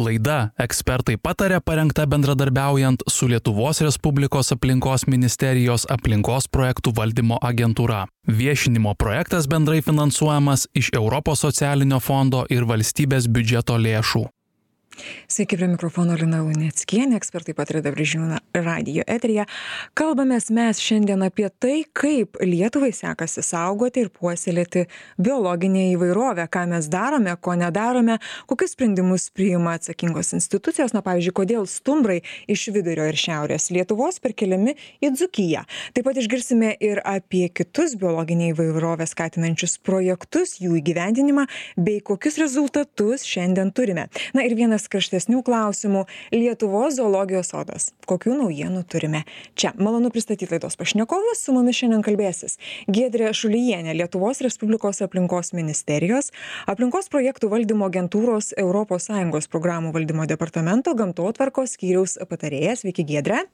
Laida ekspertai patarė parengta bendradarbiaujant su Lietuvos Respublikos aplinkos ministerijos aplinkos projektų valdymo agentūra. Viešinimo projektas bendrai finansuojamas iš Europos socialinio fondo ir valstybės biudžeto lėšų. Sveiki, prie mikrofono Lina Luneckienė, ekspertai patarė dabar žinių radio eterija. Kalbamės mes šiandien apie tai, kaip Lietuvai sekasi saugoti ir puoselėti biologinę įvairovę, ką mes darome, ko nedarome, kokius sprendimus priima atsakingos institucijos, na pavyzdžiui, kodėl stumbrai iš vidurio ir šiaurės Lietuvos perkeliami į Dzukiją. Taip pat išgirsime ir apie kitus biologinę įvairovę skatinančius projektus, jų įgyvendinimą bei kokius rezultatus šiandien turime. Na ir vienas karštesnių klausimų lietuvos zoologijos sodas kokių naujienų turime čia malonu pristatyt laidos pašnekovus su mumis šiandien kalbėsis giedrė šulijienė lietuvos respublikos aplinkos ministerijos aplinkos projektų valdymo agentūros europos sąjungos programų valdymo departamento gamtotvarkos skyriaus patarėja sveiki giedre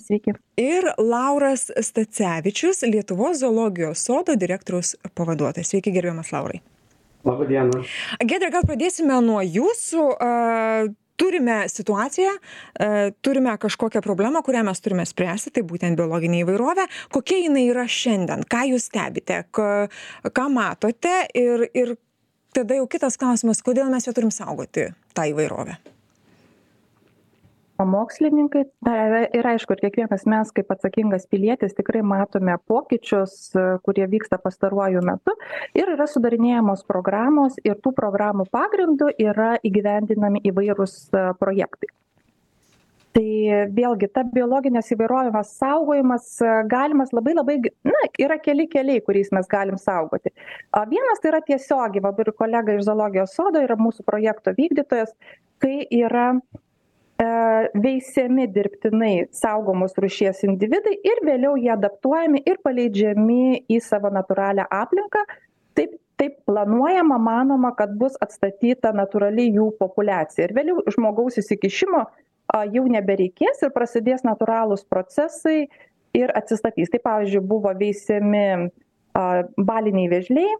Sveiki. Ir Lauras Stacevičius, Lietuvos zoologijos sodo direktoriaus pavaduotojas. Sveiki, gerbiamas Laurai. Labą dieną. Gedre, gal pradėsime nuo jūsų. Turime situaciją, turime kažkokią problemą, kurią mes turime spręsti, tai būtent biologinė įvairovė. Kokia jinai yra šiandien? Ką jūs stebite? Ką matote? Ir, ir tada jau kitas klausimas, kodėl mes ją turim saugoti, tą įvairovę? Mokslininkai ir aišku ir kiekvienas mes kaip atsakingas pilietis tikrai matome pokyčius kurie vyksta pastaruoju metu ir yra sudarinėjamos programos ir tų programų pagrindu yra įgyvendinami įvairūs projektai. Tai vėlgi ta biologinės įvairovės saugojimas galimas labai labai na yra keli keliai kuriais mes galim saugoti. Vienas tai yra tiesiogiai va ir kolega iš zoologijos sodo yra mūsų projekto vykdytojas kai yra E, veisiami dirbtinai saugomos rūšies individai ir vėliau jie adaptuojami ir paleidžiami į savo natūralią aplinką. Taip taip planuojama manoma kad bus atstatyta natūrali jų populiacija. Ir vėliau žmogaus įsikišimo a jau nebereikės ir prasidės natūralūs procesai ir atsistatys. Tai pavyzdžiui buvo veisiami a baliniai vėžliai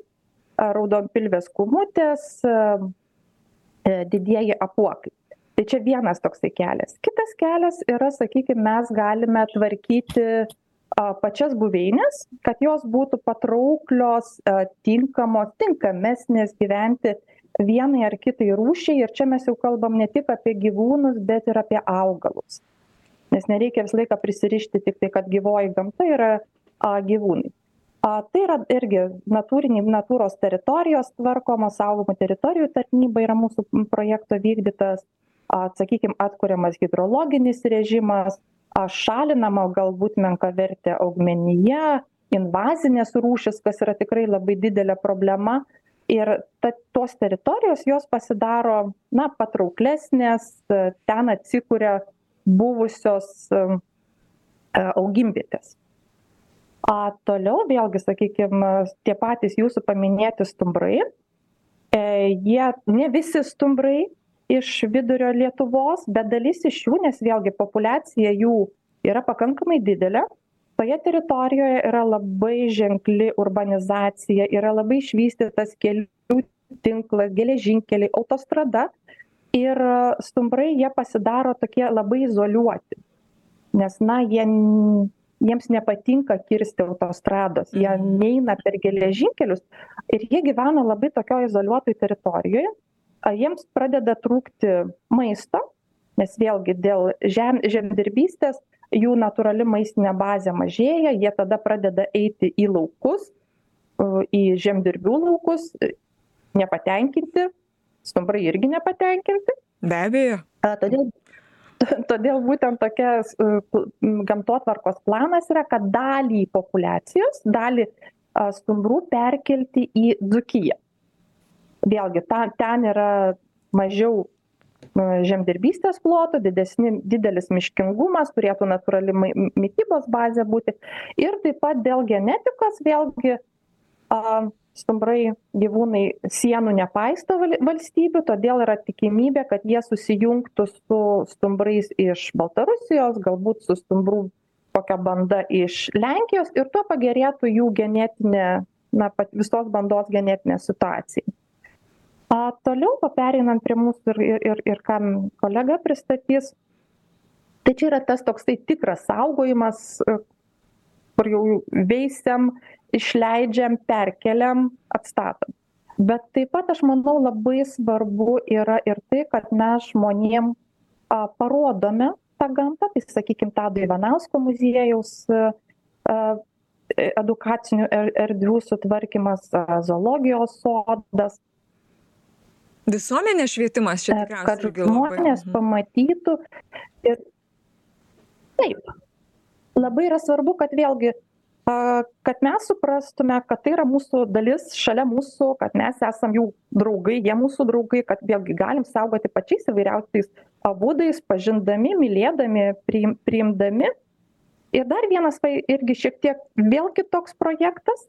raudonpilvės kūmutės a e, didieji apuokai tai čia vienas toksai kelias. Kitas kelias yra sakykim mes galime tvarkyti a pačias buveines kad jos būtų patrauklios tinkamos tinkamesnės gyventi vienai ar kitai rūšiai. Ir čia mes jau kalbam ne tik apie gyvūnus bet ir apie augalus. Nes nereikia visą laiką prisirišti tiktai kad gyvoji gamta yra a gyvūnai. A tai yra irgi natūriniai natūros teritorijos tvarkomos saugomų teritorijų tarnyba yra mūsų projekto vykdytojas a sakykim atkuriamas hidrologinis režimas a šalinama galbūt menkavertė augmenija invazinės rūšys kas yra tikrai labai didelė problema. Ir ta tos teritorijos jos pasidaro na patrauklesnės ten atsikuria buvusios augimvietės a toliau vėlgi sakykim tie patys jūsų paminėti stumbrai. E jie ne visi stumbrai iš vidurio lietuvos bet dalis iš jų nes vėlgi populiacija jų yra pakankamai didelė toje teritorijoje yra labai ženkli urbanizacija yra labai išvystytas kelių tinklas geležinkeliai autostrada ir stumbrai jie pasidaro tokie labai izoliuoti nes na jie jiems nepatinka kirsti autostrados jie neina per geležinkelius ir jie gyvena labai tokioj izoliuotoj teritorijoj a jiems pradeda trūkti maisto nes vėlgi dėl žem žemdirbystės jų natūrali maistinė bazė mažėja jie tada pradeda eiti į laukus į žemdirbių laukus nepatenkinti stumbrai irgi nepatenkinti. Be abejo. Todėl todėl būtent tokia gamtotvarkos planas yra kad dalį populiacijos dalį stumbrų perkelti į dzūkiją vėlgi ta ten yra mažiau žemdirbystės plotų didesni didelis miškingumas turėtų natūrali mai mitybos bazė būti. Ir taip pat dėl genetikos vėlgi stumbrai gyvūnai sienų nepaisto val valstybių todėl yra tikimybė kad jie susijungtų su stumbrais iš baltarusijos galbūt su stumbrų kokia banda iš lenkijos ir tuo pagerėtų jų genetinė na visos bandos genetinė situacija a toliau pereinant prie mūsų ir ir ir ir ką kolega pristatys. Tai čia yra tas toksai tikras saugojimas kur jau veisiam išleidžiam perkeliam atstatom. Bet taip pat aš manau labai svarbu yra ir tai kad mes žmonėm a parodome tą gamtą tai sakykim tado ivanausko muziejaus a edukacinių er erdvių sutvarkymas zoologijos sodas Visuomenės švietimas čia tikriausiai. Kad žmonės labai. pamatytų ir taip. Labai yra svarbu, kad vėlgi, kad mes suprastume, kad tai yra mūsų dalis šalia mūsų, kad mes esam jų draugai, jie mūsų draugai, kad vėlgi galim saugoti pačiais įvairiausiais būdais, pažindami, mylėdami, priim, priimdami. Ir dar vienas tai irgi šiek tiek vėl kitoks projektas,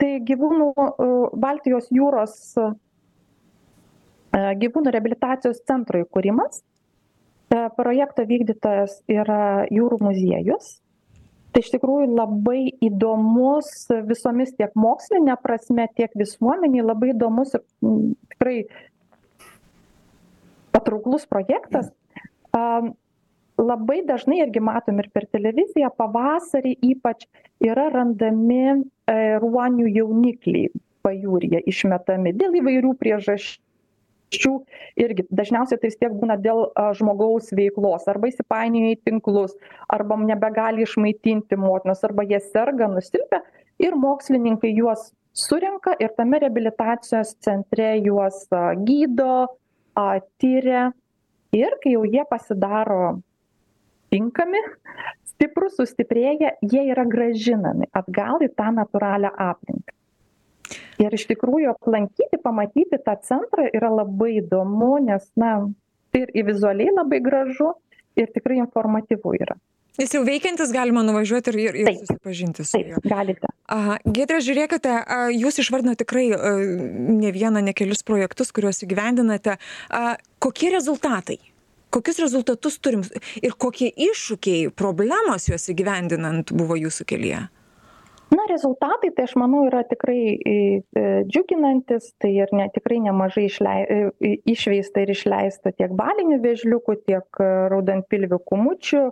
tai gyvūnų Baltijos jūros gyvūnų reabilitacijos centro įkūrimas. Projekto vykdytojas yra jūrų muziejus. Tai iš tikrųjų labai įdomus visomis tiek mokslinė prasme, tiek visuomeniai labai įdomus ir tikrai patrauklus projektas. Labai dažnai irgi matom ir per televiziją, pavasarį ypač yra randami ruonių jaunikliai pajūryje išmetami dėl įvairių priežasčių priežasčių irgi dažniausiai tai vis tiek būna dėl žmogaus veiklos. Arba įsipainioja į tinklus arba nebegali išmaitinti motinos arba jie serga nusilpę ir mokslininkai juos surenka ir tame reabilitacijos centre juos gydo tiria ir kai jau jie pasidaro tinkami stiprūs sustiprėję jie yra grąžinami atgal į tą natūralią aplinką ir iš tikrųjų aplankyti pamatyti tą centrą yra labai įdomu nes na ir vizualiai labai gražu ir tikrai informatyvu yra Jis jau veikiantis, galima nuvažiuoti ir, ir, ir Taip. susipažinti su juo. taip galite Aha, Giedrė, žiūrėkite, jūs išvardinote tikrai ne vieną, ne kelius projektus, kuriuos įgyvendinate. Kokie rezultatai? Kokius rezultatus turim ir kokie iššūkiai, problemos juos įgyvendinant buvo jūsų kelyje? Na rezultatai tai aš manau yra tikrai i e, džiuginantys tai ir ne tikrai nemažai išlei i išveista ir išleista tiek balinių vėžliukų tiek raudonpilvių kūmučių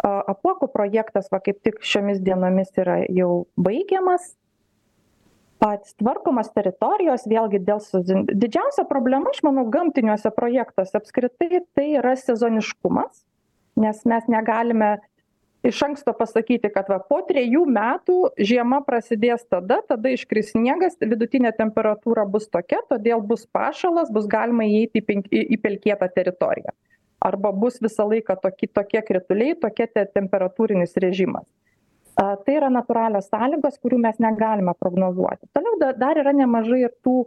a apuokų projektas va kaip tik šiomis dienomis yra jau baigiamas. Pats tvarkomos teritorijos vėlgi dėl sezon didžiausia problema aš manau gamtiniuose projektuose apskritai tai yra sezoniškumas nes mes negalime iš anksto pasakyti kad va po trejų metų žiema prasidės tada tada iškris sniegas vidutinė temperatūra bus tokia todėl bus pašalas bus galima įeiti į penk į į pelkėtą teritoriją. Arba bus visą laiką toki tokie krituliai tokia te temperatūrinis režimas. A tai yra natūralios sąlygos kurių mes negalime prognozuoti. Toliau da dar yra nemažai ir tų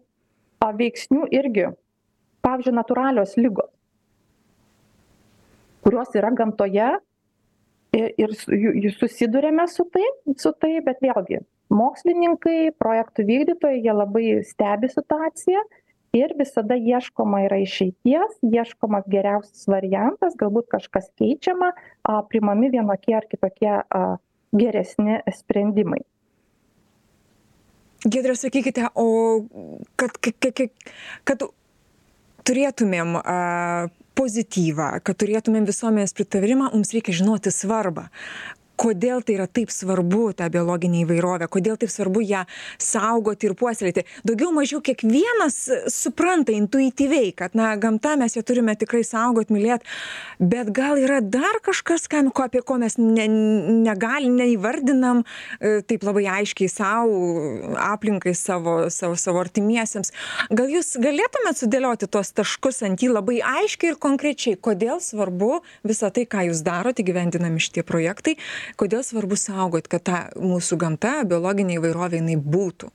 a veiksnių irgi. Pavyzdžiui natūralios ligos kurios yra gamtoje ir ir su ju susiduriame su tai su tai bet vėlgi mokslininkai projektų vykdytojai jie labai stebi situaciją ir visada ieškoma yra išeities ieškomas geriausias variantas galbūt kažkas keičiama a priimami vienokie ar kitokie a geresni sprendimai. Giedrė, sakykite, o kad, kad turėtumėm a, pozityvą kad turėtumėm visuomenės pritarimą mums reikia žinoti svarbą kodėl tai yra taip svarbu ta biologinė įvairovė kodėl taip svarbu ją saugoti ir puoselėti. Daugiau mažiau kiekvienas supranta intuityviai kad na gamta mes ją turime tikrai saugot mylėt bet gal yra dar kažkas kam ko apie ko mes ne negali neįvardinam e, taip labai aiškiai sau aplinkai savo savo savo artimiesiems. Gal jūs galėtumėt sudėlioti tuos taškus ant i labai aiškiai ir konkrečiai kodėl svarbu visa tai ką jūs darot įgyvendinami šitie projektai kodėl svarbu saugot kad ta mūsų gamta biologinė įvairovė jinai būtų?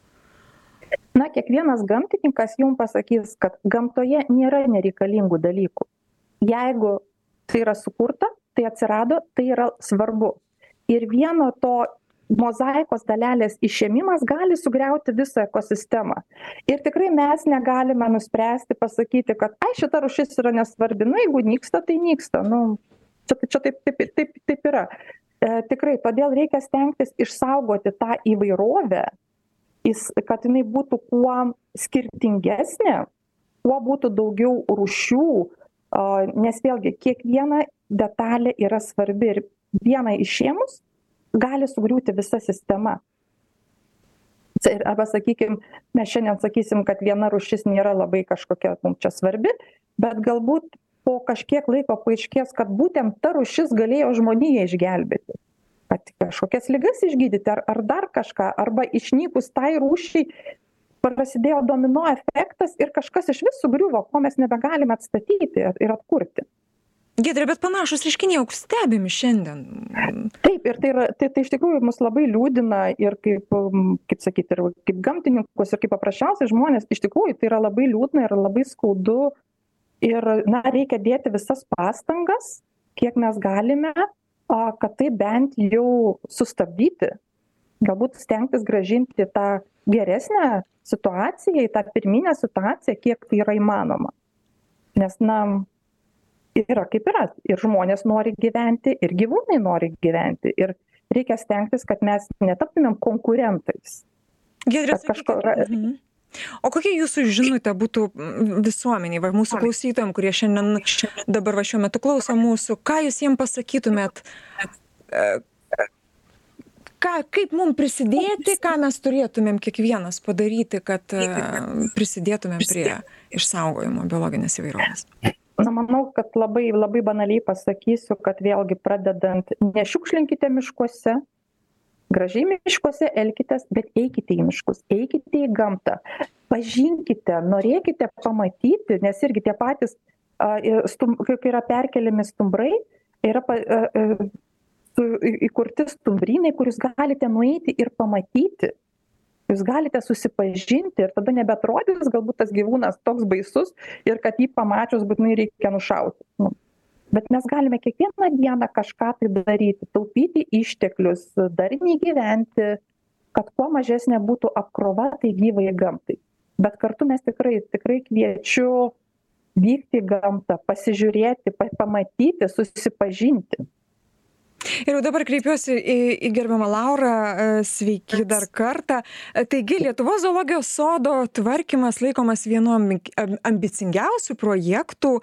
Na kiekvienas gamtininkas jum pasakys kad gamtoje nėra nereikalingų dalykų. Jeigu tai yra sukurta tai atsirado tai yra svarbu. Ir vieno to mozaikos dalelės išėmimas gali sugriauti visą ekosistemą. Ir tikrai mes negalime nuspręsti pasakyti kad ai šita rūšis yra nesvarbi. Nu jeigu nyksta tai nyksta. Nu čia čia taip taip taip taip yra e tikrai todėl reikia stengtis išsaugoti tą įvairovę kad jinai būtų kuo skirtingesnė tuo būtų daugiau rūšių, nes vėlgi kiekviena detalė yra svarbi ir vieną išėmus gali sugriūti visa sistema. Arba sakykim, mes šiandien sakysim, kad viena rušis nėra labai kažkokia mums čia svarbi, bet galbūt po kažkiek laiko paaiškės, kad būtent ta rušis galėjo žmoniją išgelbėti. Kad kažkokias lygas išgydyti ar, ar dar kažką, arba išnykus tai rūšiai prasidėjo domino efektas ir kažkas iš vis sugriuvo, ko mes nebegalime atstatyti ir atkurti. Gedrė, bet panašus reiškiniai jau stebimi šiandien. Taip, ir tai, yra, tai, tai iš tikrųjų mus labai liūdina ir kaip, kaip sakyti, ir kaip gamtininkus, ir kaip paprasčiausiai žmonės, iš tikrųjų tai yra labai liūdna ir labai skaudu. Ir, na, reikia dėti visas pastangas, kiek mes galime, kad tai bent jau sustabdyti. Galbūt stengtis gražinti tą geresnę situaciją, į tą pirminę situaciją, kiek tai yra įmanoma. Nes, na, yra kaip yra. Ir žmonės nori gyventi, ir gyvūnai nori gyventi. Ir reikia stengtis, kad mes netaptumėm konkurentais. Gedrė, kažko... Mhm. O kokia jūsų žinutė būtų visuomeniai, va, mūsų klausytojams, kurie šiandien dabar va šiuo metu klauso mūsų, ką jūs jiems pasakytumėt, e, ką, kaip mums prisidėti, ką mes turėtumėm kiekvienas padaryti, kad e, prisidėtumėm prie išsaugojimo biologinės įvairovės? na manau kad labai labai banaliai pasakysiu kad vėlgi pradedant nešiukšlinkite miškuose gražiai miškuose elkitės bet eikite į miškus eikite į gamtą. Pažinkite norėkite pamatyti nes irgi tie patys a stum kai yra perkeliami stumbrai yra pa a a su įkurti stumbrynai kur jūs galite nueiti ir pamatyti. Jūs galite susipažinti ir tada nebeatrodys galbūt tas gyvūnas toks baisus ir kad jį pamačius būtinai reikia nušauti. Nu bet mes galime kiekvieną dieną kažką tai daryti taupyti išteklius darniai gyventi kad kuo mažesnė būtų apkrova tai gyvajai gamtai bet kartu mes tikrai tikrai kviečiu vykti į gamtą pasižiūrėti pa pamatyti susipažinti Ir jau dabar kreipiuosi į, į gerbiamą Laurą, e, sveiki dar kartą. E, taigi, Lietuvos zoologijos sodo tvarkymas laikomas vienu ambicingiausių projektų.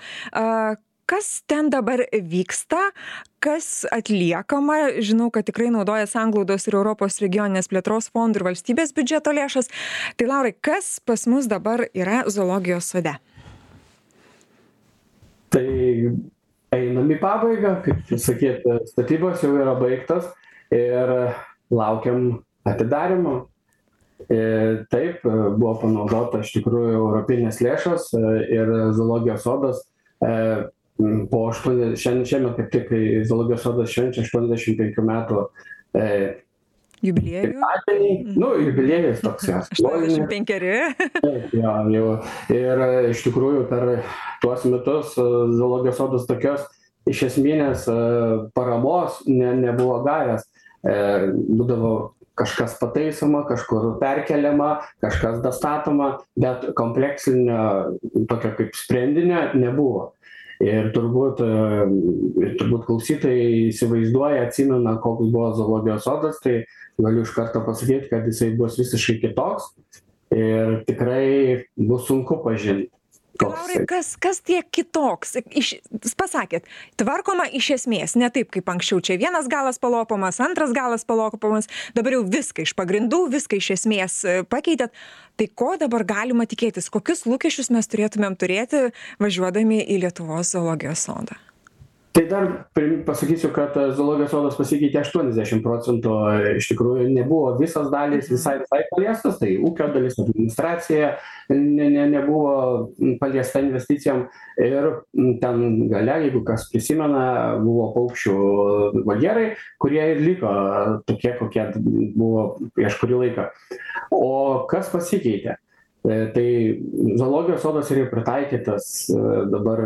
E, kas ten dabar vyksta, kas atliekama, žinau, kad tikrai naudoja sanglaudos ir Europos regioninės plėtros fondų ir valstybės biudžeto lėšas. Tai Laurai, kas pas mus dabar yra zoologijos sode? Tai einam į pabaigą kaip sakyt statybos jau yra baigtos ir laukiam atidarymo ir taip buvo panaudota iš tikrųjų europinės lėšos ir zoologijos sodas e, po aštuoni šiandien šiemet kaip tik kai zoologijos sodas švenčia aštuoniasdešim penkių metų e, Jubiliejų. Mhm. Nu, jubiliejus toks jau. 85. Taip, jo, jau. Ir iš tikrųjų per tuos metus zoologijos sodas tokios iš esminės paramos ne, nebuvo gavęs. E, būdavo kažkas pataisoma, kažkur perkeliama, kažkas dastatoma, bet kompleksinio tokio kaip sprendinio nebuvo. Ir turbūt, ir turbūt klausytojai įsivaizduoja, atsimena, koks buvo zoologijos sodas, tai galiu iš karto pasakyti kad jisai bus visiškai kitoks ir tikrai bus sunku pažint Laurai, kas, kas tiek kitoks? Iš, pasakėt, tvarkoma iš esmės, ne taip kaip anksčiau. Čia vienas galas palopomas, antras galas palopomas, dabar jau viską iš pagrindų, viską iš esmės e, pakeitėt. Tai ko dabar galima tikėtis? Kokius lūkesčius mes turėtumėm turėti važiuodami į Lietuvos zoologijos sodą? Tai dar pasakysiu kad zoologijos sodas pasikeitė aštuoniasdešim procentų iš tikrųjų nebuvo visos dalys visai visai paliestos tai ūkio dalis administracija ne ne nebuvo paliesta investicijom ir ten gale jeigu kas prisimena buvo paukščių voljerai kurie ir liko tokie kokie buvo prieš kurį laiką. O kas pasikeitė? E, tai zoologijos sodas yra pritaikytas e, dabar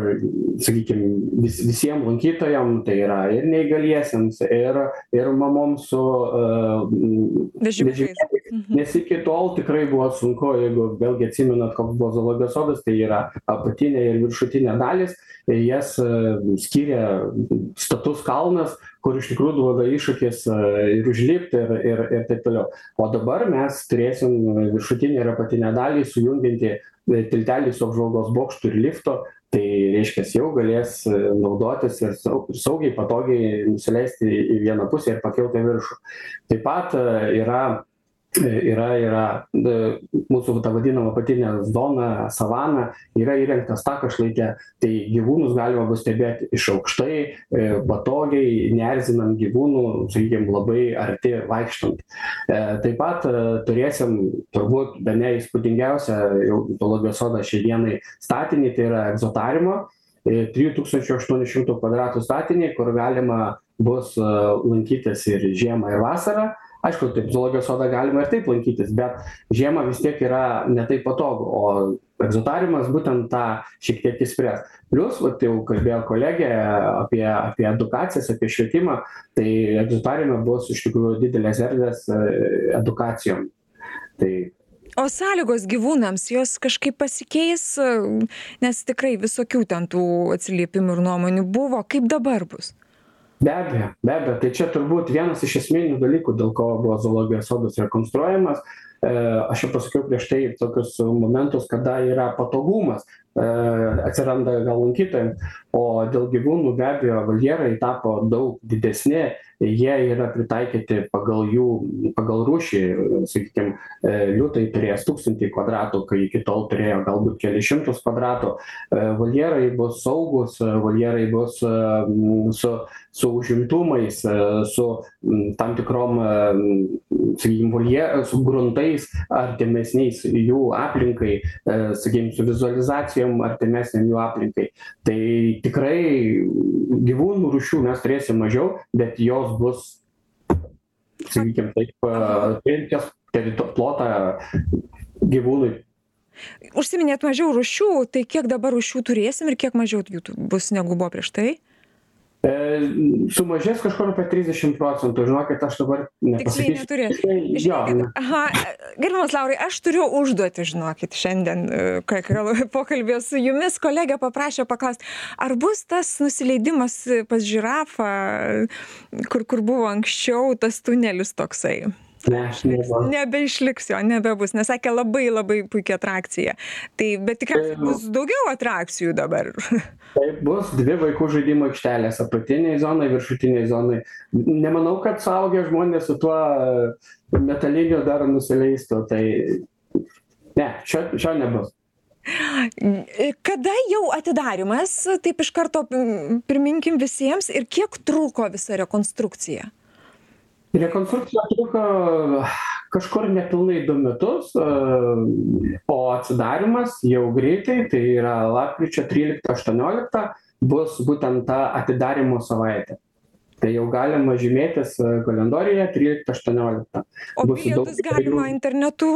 sakykim vis visiem lankytojam tai yra ir neįgaliesiems ir ir mamom su uh, vežimėliais. nes iki tol tikrai buvo sunku jeigu vėlgi atsimenat koks buvo zoologijos sodas tai yra apatinė ir viršutinė dalys jas skyrė status kalnas kur iš tikrųjų duoda iššūkis ir užlipt ir ir ir taip toliau. O dabar mes turėsim viršutinę ir apatinę dalį sujungiantį tiltelį su apžvalgos bokštu ir liftu. Tai reiškias jau galės naudotis ir sau saugiai patogiai nusileisti į vieną pusę ir pakilt į viršų. Taip pat yra yra yra mūsų ta vadinama apatinė zona savana yra įrengtas takas šlaite tai gyvūnus galima bus stebėt iš aukštai patogiai neerzinant gyvūnų sakykim labai arti vaikštant. Taip pat turėsim turbūt bene įspūdingiausią jau zoologijos sodo šiai dienai statinį tai yra egzotariumo trijų tūkstančių aštuonių šimtų kvadratų statinį kur galima bus lankytis ir žiemą ir vasarą aišku taip zoologijos sodą galima ir taip lankytis bet žiemą vis tiek yra ne taip patogu o egzotariumas būtent tą šiek tiek išspręs. Plius vat jau kalbėjo kolegė apie apie edukacijas apie švietimą tai egzotariume bus iš tikrųjų didelės erdvės edukacijom. Tai o sąlygos gyvūnams jos kažkaip pasikeis nes tikrai visokių ten tų atsiliepimų ir nuomonių buvo. Kaip dabar bus be abejo be abejo. Tai čia turbūt vienas iš esminių dalykų dėl ko buvo zoologijos sodas rekonstruojamas. Aš jau pasakiau prieš tai tokius momentus kada yra patogumas atsiranda gal lankytojam o dėl gyvūnų be abejo voljerai tapo daug didesni jie yra pritaikyti pagal jų pagal rūšį sakykim liūtai turės tūkstantį kvadratų kai iki tol turėjo galbūt kelis šimtus kvadratų. Voljerai bus saugūs voljerai bus su su užimtumais su tam tikrom sakykim volje su gruntais artimesniais jų aplinkai sakykim su vizualizacijom artimesnėm jų aplinkai. Tai tikrai gyvūnų rūšių mes turėsim mažiau bet jos bus sakykim taip turinčios terito plotą gyvūnui užsiminėt mažiau rūšių tai kiek dabar rūšių turėsim ir kiek mažiau jų bus negu buvo prieš tai sumažės kažkur apie trisdešim procentų. Žinokit aš dabar tiksliai neturit žiūrėkit aha gerbiamas laurai aš turiu užduotį žinokit šiandien kai pokalbyje su jumis. Kolegė paprašė paklaust ar bus tas nusileidimas pas žirafą kur kur buvo anksčiau tas tunelis toksai ne nebeišliks jo nebebus nes sakė labai labai puiki atrakcija. Tai bet tikriausiai bus daugiau atrakcijų dabar. Taip bus dvi vaikų žaidimų aikštelės apatinėj zonoj viršutinėj zonoj nemanau kad suaugę žmonės su tuo metaliniu dar nusileistų tai ne šio šio nebus. Kada jau atidarymas taip iš karto priminkim visiems ir kiek truko visa rekonstrukcija rekonstrukcija truko kažkur nepilnai du metus o atsidarymas jau greitai tai yra lapkričio tryliktą aštuonioliktą bus būtent ta atidarymo savaitė. Tai jau galima žymėtis kalendoriuje tryliktą aštuonioliktą o bilietus galima internetu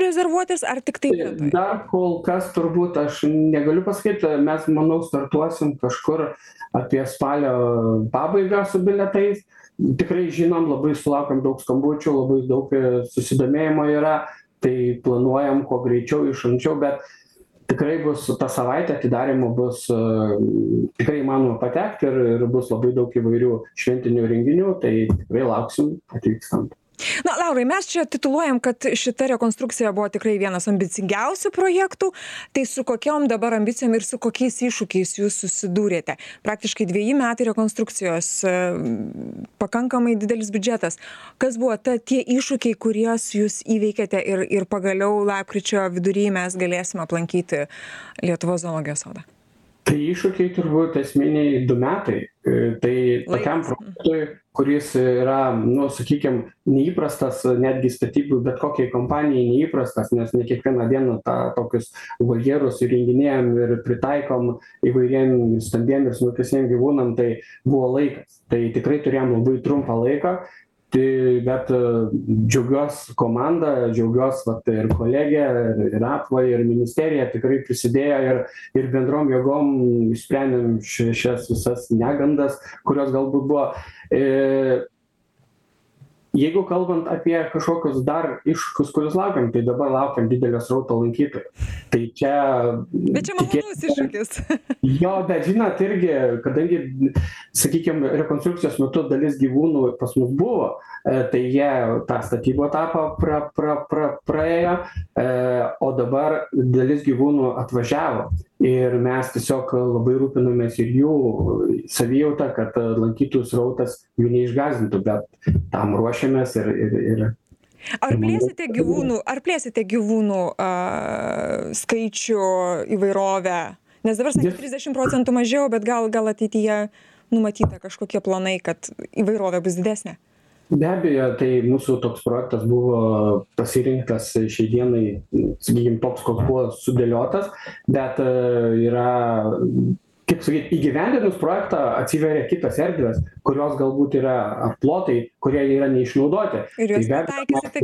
rezervuotis ar tiktai vietoj? dar kol kas turbūt aš negaliu pasakyt mes manau startuosim kažkur apie spalio pabaigą su bilietais tikrai žinom labai sulaukiam daug skambučių labai daug susidomėjimo yra tai planuojam kuo greičiau iš anksčiau bet tikrai bus ta savaitė atidarymo bus tikrai įmanoma patekt ir ir bus labai daug įvairių šventinių renginių tai tikrai lauksim atvykstant na laurai mes čia tituluojam kad šita rekonstrukcija buvo tikrai vienas ambicingiausių projektų. Tai su kokiom dabar ambicijom ir su kokiais iššūkiais jūs susidūrėte? Praktiškai dveji metai rekonstrukcijos pakankamai didelis biudžetas. Kas buvo ta tie iššūkiai kuriuos jūs įveikėte ir ir pagaliau lapkričio vidury mes galėsim aplankyti lietuvos zoologijos sodą tai iššūkiai turbūt esminiai du metai. Tai tokiam projektui kuris yra nu sakykim neįprastas netgi statybų bet kokiai kompanijai neįprastas nes ne kiekvieną dieną tą tokius voljerus įrenginėjam ir pritaikom įvairiem stambiem ir smulkesniem gyvūnam tai buvo laikas. Tai tikrai turėjom labai trumpą laiką tai bet džiaugiuos komanda džiaugiuos vat ir kolegė ir apva ir ministerija tikrai prisidėjo ir ir bendrom jėgom išsprendėm ši šias visas negandas kurios galbūt buvo jeigu kalbant apie kažkokius dar iššūkius kuriuos laukiam tai dabar laukiam didelio srauto lankytojų. Tai čia bet čia malonus iššūkis. Jo bet žinot irgi kadangi sakykim rekonstrukcijos metu dalis gyvūnų pas mus buvo e, tai jie tą statybų etapą pra pra pra praėjo e, o dabar dalis gyvūnų atvažiavo. Ir mes tiesiog labai rūpinamės ir jų savijauta kad lankytojų srautas jų neišgąsdintų bet tam ruošiamės ir ir ir Ar plėsite gyvūnų, ar plėsite gyvūnų a, skaičių įvairovę? Nes dabar sakė 30 procentų mažiau, bet gal, gal ateityje numatyta kažkokie planai, kad įvairovė bus didesnė? be abejo tai mūsų toks projektas buvo pasirinktas šiai dienai sakykim toks koks buvo sudėliotas bet e, yra kaip sakyt įgyvendinus projektą atsiveria kitos erdvės kurios galbūt yra plotai kurie yra neišnaudoti Ir jūs tai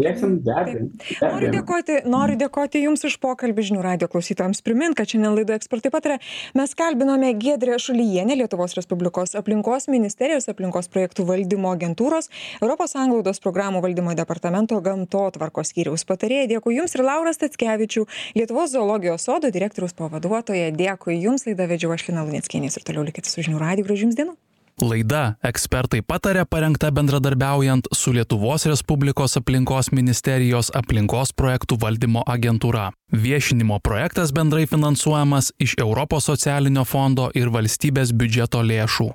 be abejo Noriu dėkoti, noriu dėkoti Jums už pokalbį žinių radio klausytojams. Primint, kad šiandien laidoje ekspertai patarė. Mes kalbinome Gedrę Šulyjenę, Lietuvos Respublikos aplinkos ministerijos aplinkos projektų valdymo agentūros, Europos Anglaudos programų valdymo departamento gamtotvarkos skyriaus patarėja. Dėkui Jums ir Laura Statskevičių, Lietuvos zoologijos sodo direktoriaus pavaduotoja. Dėkui Jums, laidą vedžiau aš Lina Lunieckienės ir toliau likite su žinių radio. Gražių Jums dienų. Laida ekspertai patarė parengta bendradarbiaujant su Lietuvos Respublikos aplinkos ministerijos aplinkos projektų valdymo agentūra. Viešinimo projektas bendrai finansuojamas iš Europos socialinio fondo ir valstybės biudžeto lėšų.